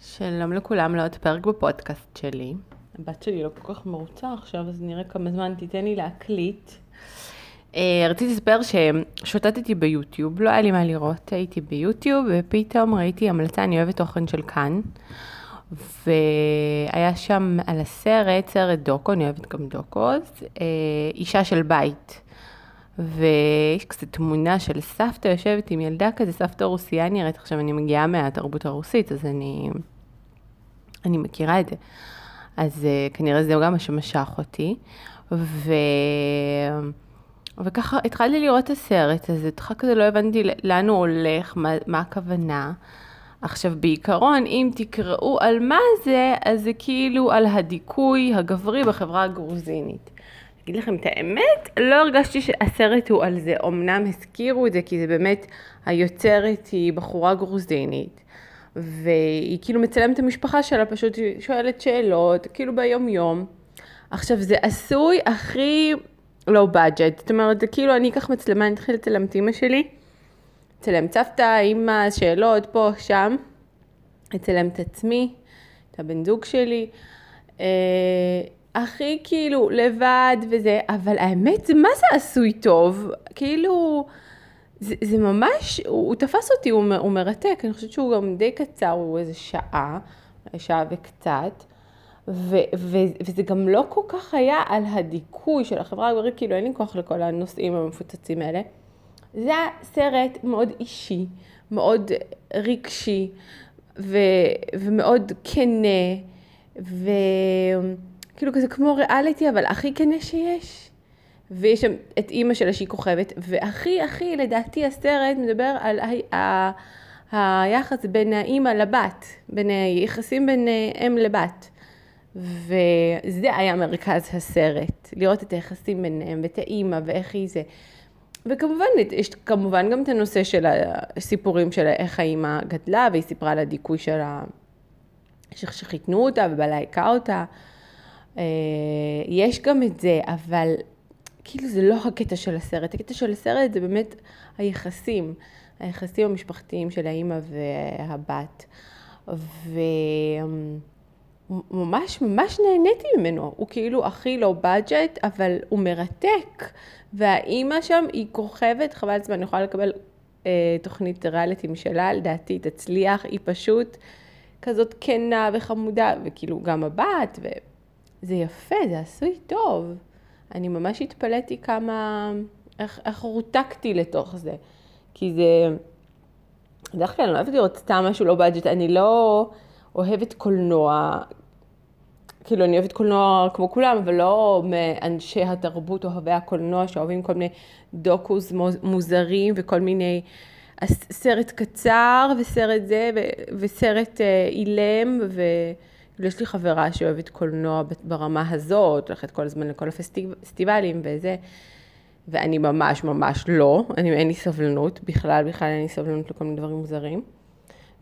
שלום לכולם לעוד פרק בפודקאסט שלי. הבת שלי לא כל כך מרוצה עכשיו, אז נראה כמה זמן תיתן לי להקליט. אה, רציתי לספר ששוטטתי ביוטיוב, לא היה לי מה לראות, הייתי ביוטיוב, ופתאום ראיתי המלצה, אני אוהבת תוכן של כאן. והיה שם על הסרט, סרט דוקו, אני אוהבת גם דוקו,ס אה, אישה של בית. ויש כזה תמונה של סבתא יושבת עם ילדה כזה, סבתא רוסייה נראית, עכשיו אני מגיעה מהתרבות הרוסית, אז אני, אני מכירה את זה. אז uh, כנראה זה גם מה שמשך אותי. ו... וככה התחלתי לראות את הסרט הזה, התחלתי כזה לא הבנתי לאן הוא הולך, מה, מה הכוונה. עכשיו בעיקרון, אם תקראו על מה זה, אז זה כאילו על הדיכוי הגברי בחברה הגרוזינית. אגיד לכם את האמת, לא הרגשתי שהסרט הוא על זה. אמנם הזכירו את זה, כי זה באמת, היוצרת היא בחורה גרוזינית, והיא כאילו מצלמת את המשפחה שלה, פשוט שואלת שאלות, כאילו ביום יום. עכשיו, זה עשוי הכי לא בדג'ט, זאת אומרת, זה כאילו אני אקח מצלמה, אני אתחיל לצלם את אימא שלי, אצלם סבתא, אימא, שאלות, פה, שם, אצלם את עצמי, את הבן זוג שלי. הכי כאילו לבד וזה, אבל האמת מה זה עשוי טוב, כאילו, זה, זה ממש, הוא, הוא תפס אותי, הוא, הוא מרתק, אני חושבת שהוא גם די קצר, הוא איזה שעה, שעה וקצת. ו, ו, וזה גם לא כל כך היה על הדיכוי של החברה הגברית, כאילו אין לי כוח לכל הנושאים המפוצצים האלה. זה היה סרט מאוד אישי, מאוד רגשי ו, ומאוד כנה, ו... כאילו כזה כמו ריאליטי, אבל הכי כנה שיש. ויש שם את אימא שלה שהיא כוכבת, והכי הכי לדעתי הסרט מדבר על ה- היחס בין האימא לבת, בין היחסים בין אם לבת. וזה היה מרכז הסרט, לראות את היחסים ביניהם ואת האימא ואיך היא זה. וכמובן, יש כמובן גם את הנושא של הסיפורים של איך האימא גדלה, והיא סיפרה על הדיכוי שלה, שחיתנו אותה ובעלה היכה אותה. אה, יש גם את זה, אבל כאילו זה לא הקטע של הסרט, הקטע של הסרט זה באמת היחסים, היחסים המשפחתיים של האימא והבת. וממש ממש נהניתי ממנו, הוא כאילו הכי לא בדג'ט, אבל הוא מרתק. והאימא שם היא כוכבת, חבל זמן, אני יכולה לקבל אה, תוכנית ריאליטי משלה, לדעתי תצליח, היא פשוט כזאת כנה וחמודה, וכאילו גם הבת, ו... זה יפה, זה עשוי טוב. אני ממש התפלאתי כמה, איך, איך רותקתי לתוך זה. כי זה, בדרך כלל אני לא אוהבת לראות סתם משהו לא בדג'ט, אני לא אוהבת קולנוע, כאילו אני אוהבת קולנוע כמו כולם, אבל לא מאנשי התרבות אוהבי הקולנוע שאוהבים כל מיני דוקוס מוזרים וכל מיני סרט קצר וסרט זה וסרט אה, אילם ו... יש לי חברה שאוהבת קולנוע ברמה הזאת, הולכת כל הזמן לכל הפסטיבלים וזה, ואני ממש ממש לא, אני, אין לי סבלנות, בכלל בכלל אין לי סבלנות לכל מיני דברים מוזרים.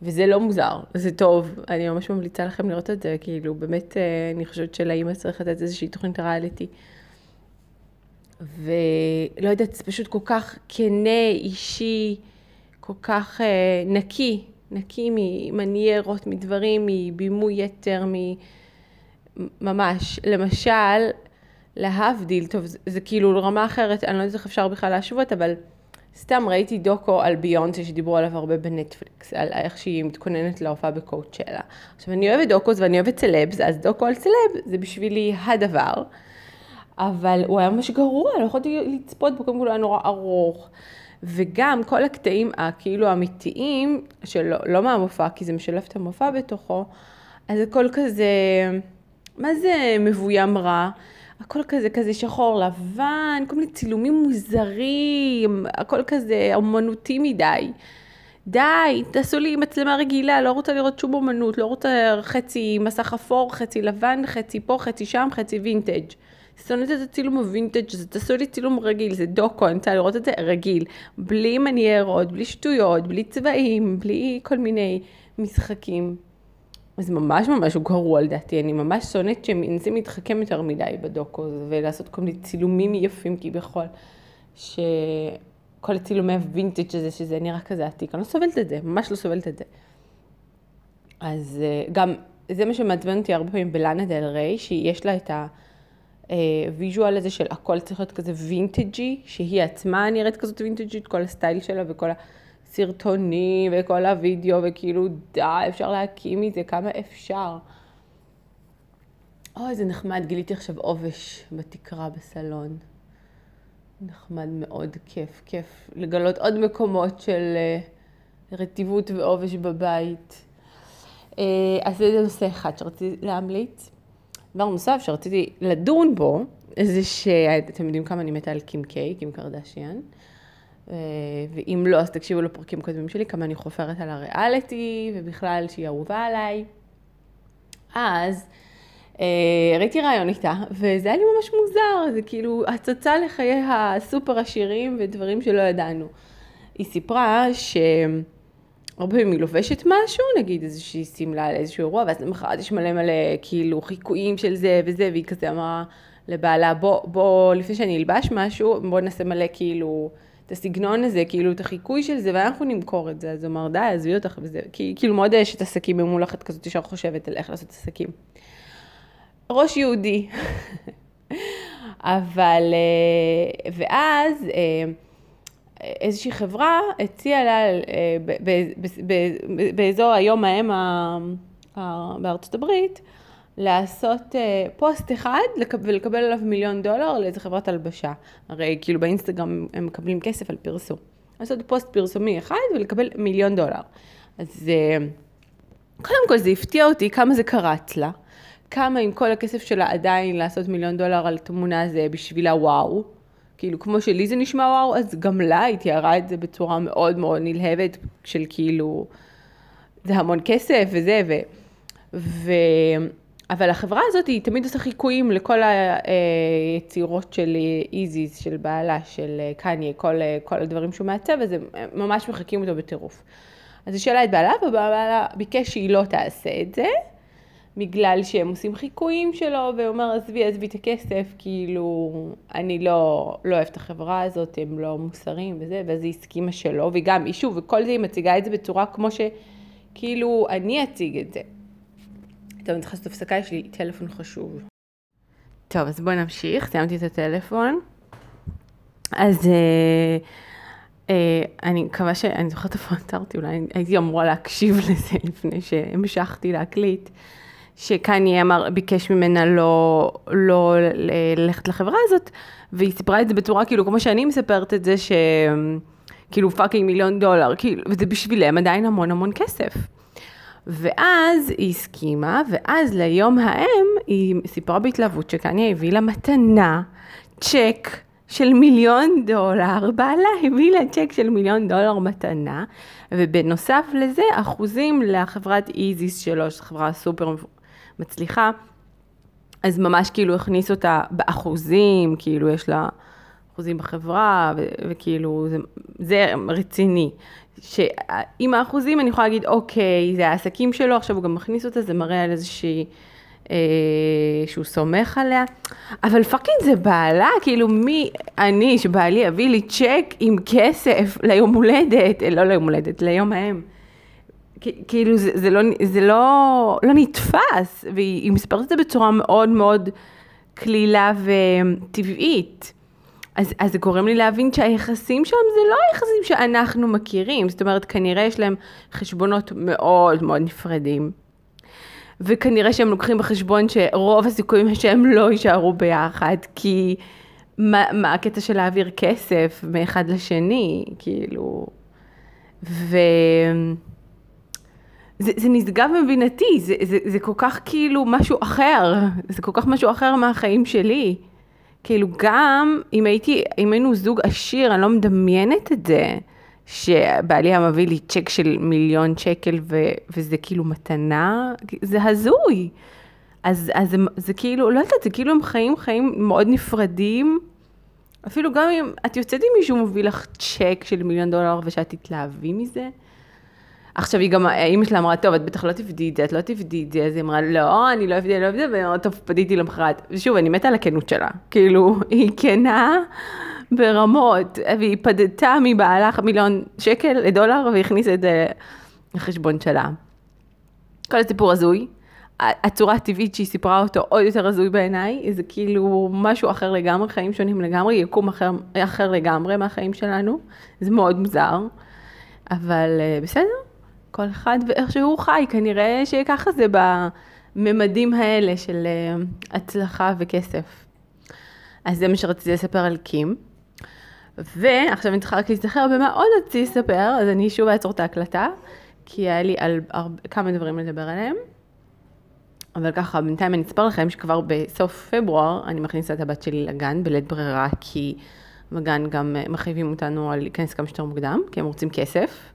וזה לא מוזר, זה טוב, אני ממש ממליצה לכם לראות את זה, כאילו באמת אה, אני חושבת שלאימא צריך לתת איזושהי תוכנית ריאליטי. ולא יודעת, זה פשוט כל כך כנה, אישי, כל כך אה, נקי, נקי ממניירות, מדברים, מבימוי יתר, ממש. למשל, להבדיל, טוב, זה, זה כאילו רמה אחרת, אני לא יודעת איך אפשר בכלל להשוות, אבל סתם ראיתי דוקו על ביונסה שדיברו עליו הרבה בנטפליקס, על איך שהיא מתכוננת להופעה בקואוצ'לה. עכשיו, אני אוהבת דוקוס ואני אוהבת סלבס, אז דוקו על סלב זה בשבילי הדבר. אבל הוא היה ממש גרוע, לא יכולתי לצפות בו, קודם כל הוא היה נורא ארוך. וגם כל הקטעים הכאילו האמיתיים, שלא לא מהמופע, כי זה משלב את המופע בתוכו, אז הכל כזה, מה זה מבוים רע? הכל כזה, כזה שחור לבן, כל מיני צילומים מוזרים, הכל כזה אומנותי מדי. די, תעשו לי מצלמה רגילה, לא רוצה לראות שום אומנות, לא רוצה חצי מסך אפור, חצי לבן, חצי פה, חצי שם, חצי וינטג'. שונאת את הצילום הווינטג', זה תעשו לי צילום רגיל, זה דוקו, אני רוצה לראות את זה רגיל, בלי מניירות, בלי שטויות, בלי צבעים, בלי כל מיני משחקים. אז ממש ממש גרוע לדעתי, אני ממש שונאת שהם מנסים להתחכם יותר מדי בדוקו ולעשות כל מיני צילומים יפים כביכול, שכל הצילומי הווינטג' הזה, שזה נראה כזה עתיק, אני לא סובלת את זה, ממש לא סובלת את זה. אז אה, גם, זה מה שמעצבן אותי הרבה פעמים בלאנה דל ריי, שיש לה את ה visual הזה של הכל צריך להיות כזה וינטג'י, שהיא עצמה נראית כזאת וינטג'ית, כל הסטייל שלה וכל הסרטונים וכל הוידאו, וכאילו די, אפשר להקיא מזה כמה אפשר. אוי, איזה נחמד, גיליתי עכשיו עובש בתקרה בסלון. נחמד מאוד, כיף, כיף לגלות עוד מקומות של אה, רטיבות ועובש בבית. אה, אז זה נושא אחד שרציתי להמליץ. דבר נוסף שרציתי לדון בו, זה שאתם יודעים כמה אני מתה על קים קיי, קים קרדשיאן. אה, ואם לא, אז תקשיבו לפרקים קודמים שלי, כמה אני חופרת על הריאליטי, ובכלל שהיא אהובה עליי. אז אה, ראיתי רעיון איתה, וזה היה לי ממש מוזר, זה כאילו הצצה לחיי הסופר עשירים ודברים שלא ידענו. היא סיפרה שהרבה פעמים היא לובשת משהו, נגיד איזושהי שמלה על איזשהו אירוע, ואז למחרת יש מלא מלא כאילו חיקויים של זה וזה, והיא כזה אמרה לבעלה, בוא, בוא, לפני שאני אלבש משהו, בוא נעשה מלא כאילו... את הסגנון הזה, כאילו את החיקוי של זה, ואנחנו נמכור את זה. אז הוא אמר, די, עזבי אותך וזה, כי, כאילו מאוד יש את עסקים ממולכת כזאת, ישר חושבת על איך לעשות עסקים. ראש יהודי. אבל, אה, ואז אה, איזושהי חברה הציעה לה אה, באזור היום ההם בארצות הברית, לעשות פוסט אחד ולקבל עליו מיליון דולר לאיזה חברת הלבשה. הרי כאילו באינסטגרם הם מקבלים כסף על פרסום. לעשות פוסט פרסומי אחד ולקבל מיליון דולר. אז קודם כל זה הפתיע אותי כמה זה קרץ לה. כמה עם כל הכסף שלה עדיין לעשות מיליון דולר על תמונה זה בשבילה וואו. כאילו, כמו שלי זה נשמע וואו, אז גם לה היא תיארה את זה בצורה מאוד מאוד נלהבת, של כאילו, זה המון כסף וזה, ו... ו... אבל החברה הזאת היא תמיד עושה חיקויים לכל היצירות של איזיז, של בעלה, של קניה, כל, כל הדברים שהוא מעצב, אז הם ממש מחקים אותו בטירוף. אז היא שאלה את בעלה, ובעלה ביקש שהיא לא תעשה את זה. בגלל שהם עושים חיקויים שלו, והוא אומר, עזבי, עזבי את הכסף, כאילו, אני לא, לא אוהב את החברה הזאת, הם לא מוסריים וזה, ואז היא הסכימה שלא, וגם, שוב, וכל זה היא מציגה את זה בצורה כמו שכאילו אני אציג את זה. טוב, אני צריכה לעשות הפסקה, יש לי טלפון חשוב. טוב, אז בואי נמשיך, סיימתי את הטלפון. אז אה, אה, אני מקווה ש... אני זוכרת איפה עצרתי, אולי הייתי אמורה להקשיב לזה לפני שהמשכתי להקליט. שקניה אמר, ביקש ממנה לא, לא ללכת לחברה הזאת, והיא סיפרה את זה בצורה כאילו, כמו שאני מספרת את זה, שכאילו fucking מיליון דולר, כאילו, וזה בשבילם עדיין המון המון כסף. ואז היא הסכימה, ואז ליום האם היא סיפרה בהתלהבות שקניה הביא לה מתנה, צ'ק של מיליון דולר, בעלה הביא לה צ'ק של מיליון דולר מתנה, ובנוסף לזה אחוזים לחברת איזיס שלו, שזו חברה סופר מצליחה, אז ממש כאילו הכניס אותה באחוזים, כאילו יש לה אחוזים בחברה, ו- וכאילו זה, זה רציני. שעם האחוזים אני יכולה להגיד, אוקיי, זה העסקים שלו, עכשיו הוא גם מכניס אותה, זה מראה על איזושהי... אה, שהוא סומך עליה, אבל fucking זה בעלה, כאילו מי אני, שבעלי יביא לי צ'ק עם כסף ליום הולדת, לא ליום הולדת, ליום האם. כאילו זה, זה, לא, זה לא, לא נתפס, והיא מספרת את זה בצורה מאוד מאוד קלילה וטבעית. אז, אז זה גורם לי להבין שהיחסים שם זה לא היחסים שאנחנו מכירים, זאת אומרת כנראה יש להם חשבונות מאוד מאוד נפרדים. וכנראה שהם לוקחים בחשבון שרוב הסיכויים שהם לא יישארו ביחד, כי מה, מה הקטע של להעביר כסף מאחד לשני, כאילו, ו... זה, זה נשגב מבינתי, זה, זה, זה כל כך כאילו משהו אחר, זה כל כך משהו אחר מהחיים שלי. כאילו גם אם הייתי, אם היינו זוג עשיר, אני לא מדמיינת את זה, שבעלי היה מביא לי צ'ק של מיליון שקל ו, וזה כאילו מתנה, זה הזוי. אז, אז זה, זה כאילו, לא יודעת, זה כאילו הם חיים חיים מאוד נפרדים. אפילו גם אם את יוצאת עם מישהו מביא לך צ'ק של מיליון דולר ושאת תתלהבי מזה, עכשיו היא גם, אימא שלה אמרה, טוב, את בטח לא תבדי את זה, את לא תבדי את זה, אז היא אמרה, לא, אני לא אבדי, אני לא אבדי, והיא אמרה, טוב, פדיתי למחרת. ושוב, אני מתה על הכנות שלה. כאילו, היא כנה ברמות, והיא פדתה מבעלה מיליון שקל לדולר, והכניסה את זה לחשבון שלה. כל הסיפור הזוי. הצורה הטבעית שהיא סיפרה אותו עוד יותר הזוי בעיניי, זה כאילו משהו אחר לגמרי, חיים שונים לגמרי, יקום אחר, אחר לגמרי מהחיים שלנו, זה מאוד מוזר, אבל אה, בסדר, כל אחד ואיך שהוא חי, כנראה שככה זה בממדים האלה של אה, הצלחה וכסף. אז זה מה שרציתי לספר על קים. ועכשיו אני צריכה רק להיזכר במה עוד רציתי לספר, אז אני שוב אעצור את ההקלטה, כי היה לי על הרבה, כמה דברים לדבר עליהם. אבל ככה, בינתיים אני אספר לכם שכבר בסוף פברואר אני מכניסה את הבת שלי לגן בלית ברירה, כי בגן גם מחייבים אותנו להיכנס כמה שיותר מוקדם, כי הם רוצים כסף,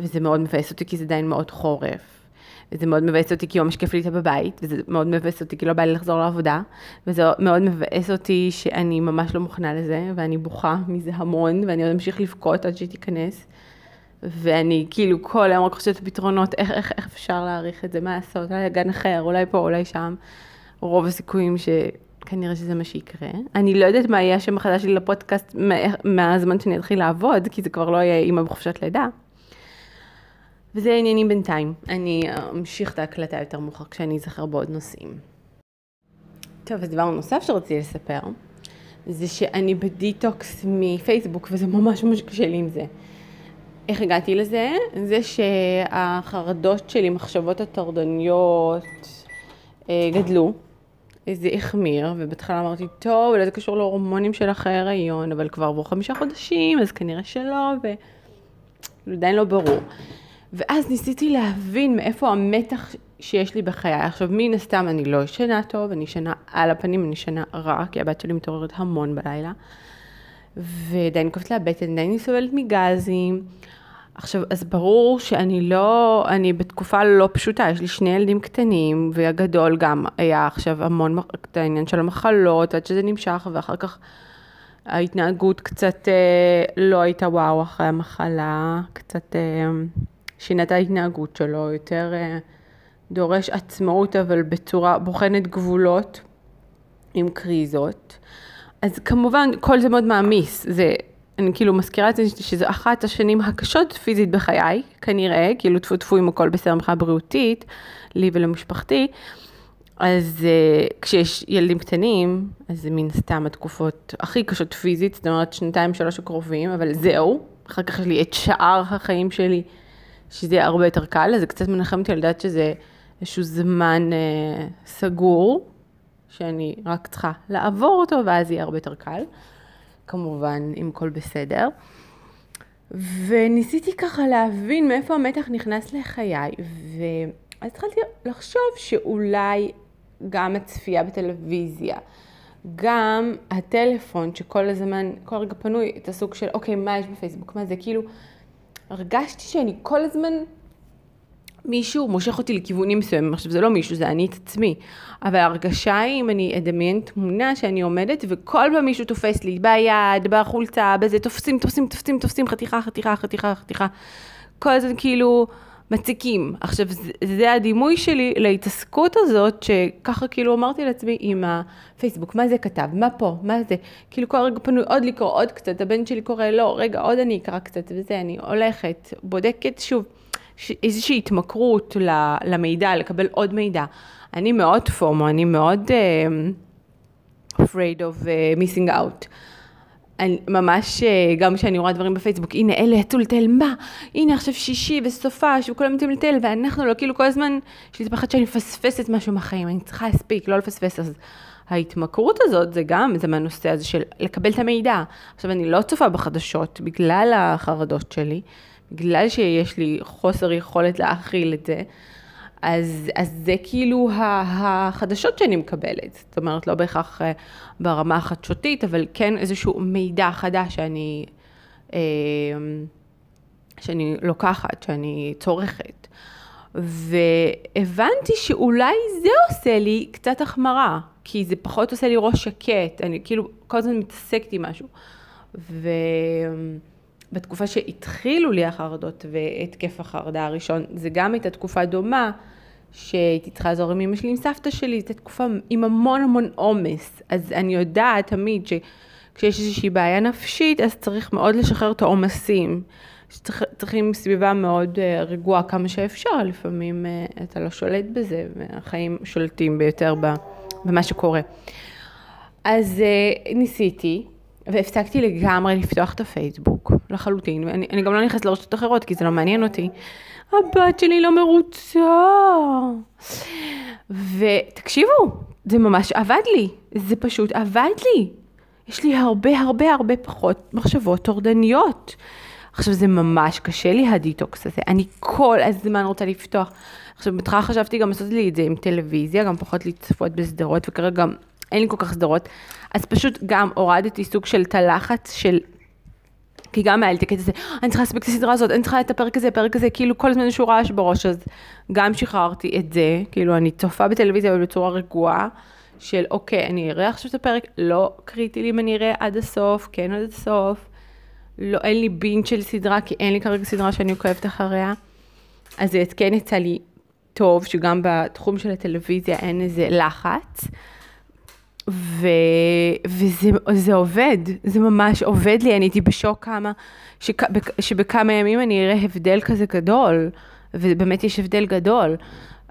וזה מאוד מבאס אותי כי זה עדיין מאוד חורף. וזה מאוד מבאס אותי כי ממש כיף לי איתה בבית, וזה מאוד מבאס אותי כי לא בא לי לחזור לעבודה, וזה מאוד מבאס אותי שאני ממש לא מוכנה לזה, ואני בוכה מזה המון, ואני עוד אמשיך לבכות עד שהיא תיכנס. ואני כאילו כל היום רק חושבת פתרונות, איך, איך, איך אפשר להעריך את זה, מה לעשות, אולי גן אחר, אולי פה, אולי שם. רוב הסיכויים שכנראה שזה מה שיקרה. אני לא יודעת מה יהיה השם החדש שלי לפודקאסט מהזמן שאני אתחיל לעבוד, כי זה כבר לא יהיה אימא בחופשת לידה. וזה העניינים בינתיים. אני אמשיך את ההקלטה יותר מאוחר כשאני אזכר בעוד נושאים. טוב, אז דבר נוסף שרציתי לספר, זה שאני בדיטוקס מפייסבוק, וזה ממש ממש קשה לי עם זה. איך הגעתי לזה? זה שהחרדות שלי, מחשבות הטרדניות, אה, גדלו. זה החמיר, ובהתחלה אמרתי, טוב, אולי זה קשור להורמונים של אחרי הריון, אבל כבר עברו חמישה חודשים, אז כנראה שלא, ועדיין לא ברור. ואז ניסיתי להבין מאיפה המתח שיש לי בחיי. עכשיו, מן הסתם אני לא ישנה טוב, אני ישנה על הפנים, אני ישנה רע, כי הבת שלי מתעוררת המון בלילה. ועדיין כואבת לה הבטן, עדיין היא סובלת מגזים. עכשיו, אז ברור שאני לא, אני בתקופה לא פשוטה, יש לי שני ילדים קטנים, והגדול גם היה עכשיו המון, את העניין של המחלות, עד שזה נמשך, ואחר כך ההתנהגות קצת אה, לא הייתה וואו אחרי המחלה, קצת אה, שינה את ההתנהגות שלו, יותר אה, דורש עצמאות, אבל בצורה בוחנת גבולות, עם קריזות. אז כמובן, כל זה מאוד מעמיס, זה אני כאילו מזכירה את זה שזו אחת השנים הקשות פיזית בחיי, כנראה, כאילו טפו טפו עם הכל בסדר מבחינה בריאותית, לי ולמשפחתי. אז uh, כשיש ילדים קטנים, אז זה מן סתם התקופות הכי קשות פיזית, זאת אומרת שנתיים שלוש הקרובים, אבל זהו, אחר כך יש לי את שאר החיים שלי, שזה יהיה הרבה יותר קל, אז זה קצת מנחם אותי לדעת שזה איזשהו זמן uh, סגור, שאני רק צריכה לעבור אותו, ואז יהיה הרבה יותר קל. כמובן, אם הכל בסדר. וניסיתי ככה להבין מאיפה המתח נכנס לחיי, ואז התחלתי לחשוב שאולי גם הצפייה בטלוויזיה, גם הטלפון שכל הזמן, כל רגע פנוי, את הסוג של אוקיי, מה יש בפייסבוק, מה זה, כאילו, הרגשתי שאני כל הזמן מישהו מושך אותי לכיוונים מסוימים, עכשיו זה לא מישהו, זה אני את עצמי, אבל ההרגשה היא אם אני אדמיין תמונה שאני עומדת וכל פעם מישהו תופס לי ביד, בחולצה, בזה, תופסים, תופסים, תופסים, תופסים, חתיכה, חתיכה, חתיכה, חתיכה, כל הזמן כאילו מציקים. עכשיו זה, זה הדימוי שלי להתעסקות הזאת, שככה כאילו אמרתי לעצמי עם הפייסבוק, מה זה כתב, מה פה, מה זה, כאילו כל רגע פנוי עוד לקרוא עוד קצת, הבן שלי קורא, לא, רגע, עוד אני אקרא קצת, וזה, אני הולכת, בודקת שוב. איזושהי התמכרות למידע, לקבל עוד מידע. אני מאוד פומו, אני מאוד uh, afraid of uh, missing out. אני ממש, uh, גם כשאני רואה דברים בפייסבוק, הנה אלה יצאו לטייל, מה? הנה עכשיו שישי וסופה, וכולם יוצאים לטייל, ואנחנו לא, כאילו כל הזמן, יש לי פחד שאני מפספסת משהו מהחיים, אני צריכה להספיק, לא לפספס, אז ההתמכרות הזאת זה גם, זה מהנושא הזה של לקבל את המידע. עכשיו, אני לא צופה בחדשות בגלל החרדות שלי. בגלל שיש לי חוסר יכולת להכיל את זה, אז, אז זה כאילו החדשות שאני מקבלת. זאת אומרת, לא בהכרח אה, ברמה החדשותית, אבל כן איזשהו מידע חדש שאני, אה, שאני לוקחת, שאני צורכת. והבנתי שאולי זה עושה לי קצת החמרה, כי זה פחות עושה לי ראש שקט, אני כאילו כל הזמן מתעסקת עם משהו. ו... בתקופה שהתחילו לי החרדות והתקף החרדה הראשון, זה גם הייתה תקופה דומה, שהייתי צריכה לעזור עם אמא שלי, עם סבתא שלי, זו תקופה עם המון המון עומס. אז אני יודעת תמיד שכשיש איזושהי בעיה נפשית, אז צריך מאוד לשחרר את העומסים. שצריכים סביבה מאוד אה, רגועה כמה שאפשר, לפעמים אה, אתה לא שולט בזה, והחיים שולטים ביותר במה שקורה. אז ניסיתי, והפסקתי לגמרי לפתוח את הפייסבוק, לחלוטין, ואני גם לא נכנסת לרשתות אחרות, כי זה לא מעניין אותי. הבת שלי לא מרוצה. ותקשיבו, זה ממש עבד לי, זה פשוט עבד לי. יש לי הרבה הרבה הרבה פחות מחשבות טורדניות. עכשיו זה ממש קשה לי הדיטוקס הזה, אני כל הזמן רוצה לפתוח. עכשיו בהתחלה חשבתי גם לעשות לי את זה עם טלוויזיה, גם פחות לצפות בסדרות, וכרגע גם אין לי כל כך סדרות, אז פשוט גם הורדתי סוג של את הלחץ של... כי גם היה לי את הקטע הזה, אני צריכה להספיק את הסדרה הזאת, אני צריכה את הפרק הזה, הפרק הזה, כאילו כל הזמן איזשהו רעש בראש, אז גם שחררתי את זה, כאילו אני צופה בטלוויזיה בצורה רגועה, של אוקיי, אני אראה עכשיו את הפרק, לא קריטי לי אם אני אראה עד הסוף, כן עד הסוף, לא, אין לי בין של סדרה, כי אין לי כרגע סדרה שאני עוקבת אחריה, אז זה כן יצא לי טוב, שגם בתחום של הטלוויזיה אין איזה לחץ. ו... וזה עובד, זה ממש עובד לי, אני הייתי בשוק כמה, שכ... שבכמה ימים אני אראה הבדל כזה גדול, ובאמת יש הבדל גדול,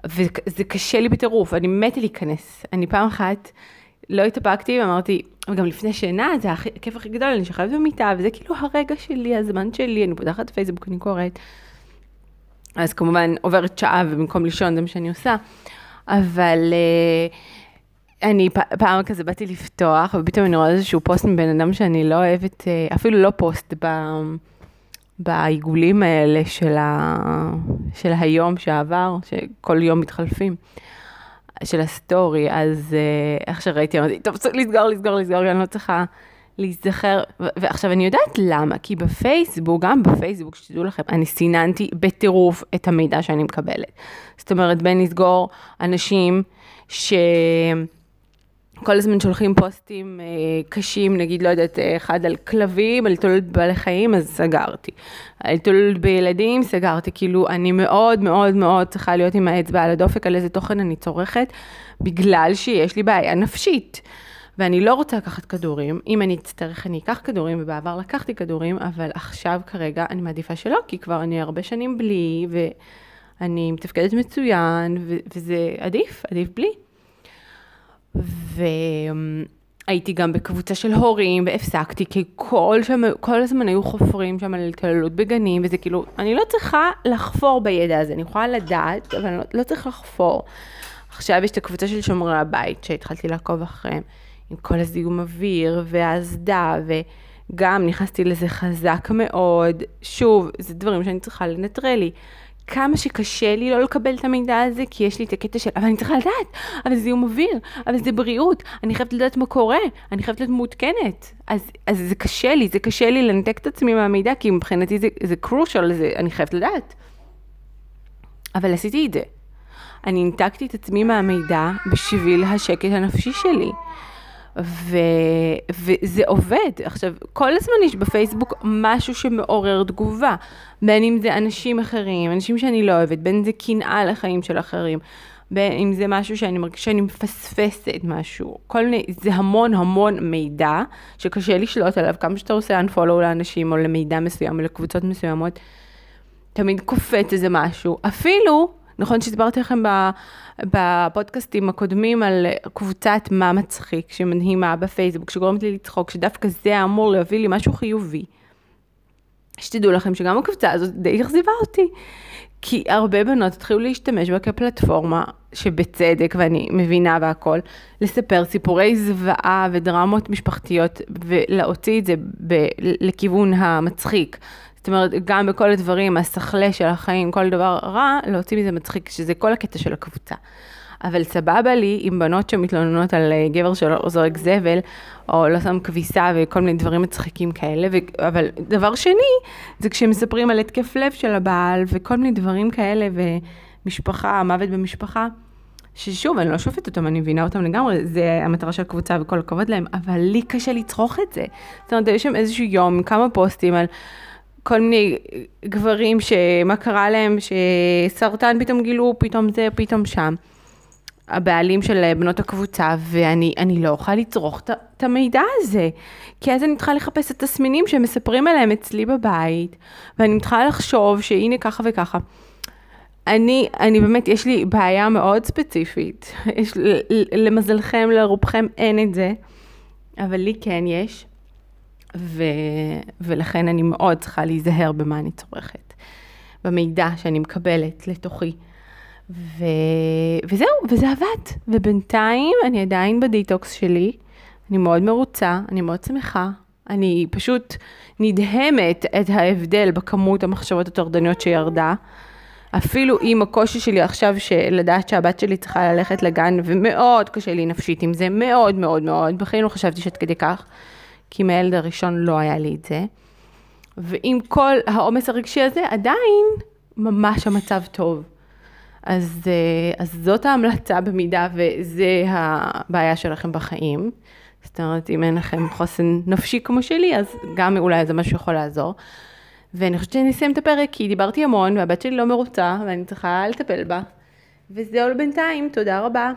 וזה קשה לי בטירוף, אני מתה להיכנס. אני פעם אחת לא התאפקתי ואמרתי, וגם לפני שינה, זה הכיף הכי גדול, אני שוכבת במיטה, וזה כאילו הרגע שלי, הזמן שלי, אני פותחת פייסבוק, אני קוראת. אז כמובן עוברת שעה ובמקום לישון זה מה שאני עושה, אבל... אה, אני פעם כזה באתי לפתוח, ופתאום אני רואה איזשהו פוסט מבן אדם שאני לא אוהבת, אה, אפילו לא פוסט ב, בעיגולים האלה של, ה, של היום שעבר, שכל יום מתחלפים, של הסטורי, אז אה, איך שראיתי, אמרתי, טוב, צריך לסגור, לסגור, לסגור, אני לא צריכה להיזכר. ועכשיו אני יודעת למה, כי בפייסבוק, גם בפייסבוק, שתדעו לכם, אני סיננתי בטירוף את המידע שאני מקבלת. זאת אומרת, בין לסגור אנשים ש... כל הזמן שולחים פוסטים אה, קשים, נגיד, לא יודעת, אחד על כלבים, על התעללות בעלי חיים, אז סגרתי. על התעללות בילדים, סגרתי. כאילו, אני מאוד מאוד מאוד צריכה להיות עם האצבע על הדופק על איזה תוכן אני צורכת, בגלל שיש לי בעיה נפשית. ואני לא רוצה לקחת כדורים, אם אני אצטרך אני אקח כדורים, ובעבר לקחתי כדורים, אבל עכשיו כרגע אני מעדיפה שלא, כי כבר אני הרבה שנים בלי, ואני מתפקדת מצוין, ו- וזה עדיף, עדיף בלי. והייתי גם בקבוצה של הורים והפסקתי, כי כל, שם, כל הזמן היו חופרים שם על התעללות בגנים, וזה כאילו, אני לא צריכה לחפור בידע הזה, אני יכולה לדעת, אבל אני לא, לא לחפור. עכשיו יש את הקבוצה של שומרי הבית, שהתחלתי לעקוב אחריהם, עם כל הזיהום אוויר והאסדה, וגם נכנסתי לזה חזק מאוד. שוב, זה דברים שאני צריכה לנטרל לי. כמה שקשה לי לא לקבל את המידע הזה, כי יש לי את הקטע של, אבל אני צריכה לדעת, אבל זה זיהום אוויר, אבל זה בריאות, אני חייבת לדעת מה קורה, אני חייבת להיות מעודכנת. אז, אז זה קשה לי, זה קשה לי לנתק את עצמי מהמידע, כי מבחינתי זה, זה crucial, זה, אני חייבת לדעת. אבל עשיתי את זה. אני ניתקתי את עצמי מהמידע בשביל השקט הנפשי שלי. ו, וזה עובד. עכשיו, כל הזמן יש בפייסבוק משהו שמעורר תגובה, בין אם זה אנשים אחרים, אנשים שאני לא אוהבת, בין אם זה קנאה לחיים של אחרים, בין אם זה משהו שאני מרגישה שאני מפספסת משהו, כל מיני, זה המון המון מידע שקשה לשלוט עליו, כמה שאתה עושה unfollow לאנשים או למידע מסוים או לקבוצות מסוימות, תמיד קופץ איזה משהו, אפילו נכון שסיפרתי לכם בפודקאסטים הקודמים על קבוצת מה מצחיק, שמדהימה בפייסבוק, שגורמת לי לצחוק, שדווקא זה אמור להביא לי משהו חיובי. שתדעו לכם שגם הקבוצה הזאת די אכזיבה אותי. כי הרבה בנות התחילו להשתמש בה כפלטפורמה, שבצדק, ואני מבינה והכל, לספר סיפורי זוועה ודרמות משפחתיות, ולהוציא את זה ב- לכיוון המצחיק. זאת אומרת, גם בכל הדברים, הסחלה של החיים, כל דבר רע, להוציא מזה מצחיק, שזה כל הקטע של הקבוצה. אבל סבבה לי עם בנות שמתלוננות על אה, גבר שלא זורק זבל, או לא שם כביסה וכל מיני דברים מצחיקים כאלה, ו... אבל דבר שני, זה כשמספרים על התקף לב של הבעל, וכל מיני דברים כאלה, ומשפחה, מוות במשפחה. ששוב, אני לא שופטת אותם, אני מבינה אותם לגמרי, זה המטרה של הקבוצה וכל הכבוד להם, אבל לי קשה לצרוך את זה. זאת אומרת, יש שם איזשהו יום, כמה פוסטים על כל מיני גברים שמה קרה להם, שסרטן פתאום גילו, פתאום זה, פתאום שם. הבעלים של בנות הקבוצה, ואני לא אוכל לצרוך את המידע הזה. כי אז אני צריכה לחפש את התסמינים שמספרים עליהם אצלי בבית, ואני מתחילה לחשוב שהנה ככה וככה. אני, אני באמת, יש לי בעיה מאוד ספציפית. יש, למזלכם, לרובכם אין את זה, אבל לי כן יש, ו, ולכן אני מאוד צריכה להיזהר במה אני צורכת, במידע שאני מקבלת לתוכי. ו... וזהו, וזה עבד. ובינתיים אני עדיין בדיטוקס שלי, אני מאוד מרוצה, אני מאוד שמחה, אני פשוט נדהמת את ההבדל בכמות המחשבות הטורדניות שירדה. אפילו עם הקושי שלי עכשיו של לדעת שהבת שלי צריכה ללכת לגן, ומאוד קשה לי נפשית עם זה, מאוד מאוד מאוד, בחיים לא חשבתי שעד כדי כך, כי מהילד הראשון לא היה לי את זה. ועם כל העומס הרגשי הזה, עדיין ממש המצב טוב. אז, אה, אז זאת ההמלצה במידה וזה הבעיה שלכם בחיים. זאת אומרת, אם אין לכם חוסן נפשי כמו שלי, אז גם אולי זה משהו שיכול לעזור. ואני חושבת שאני אסיים את הפרק, כי דיברתי המון, והבת שלי לא מרוצה, ואני צריכה לטפל בה. וזהו לבינתיים, תודה רבה.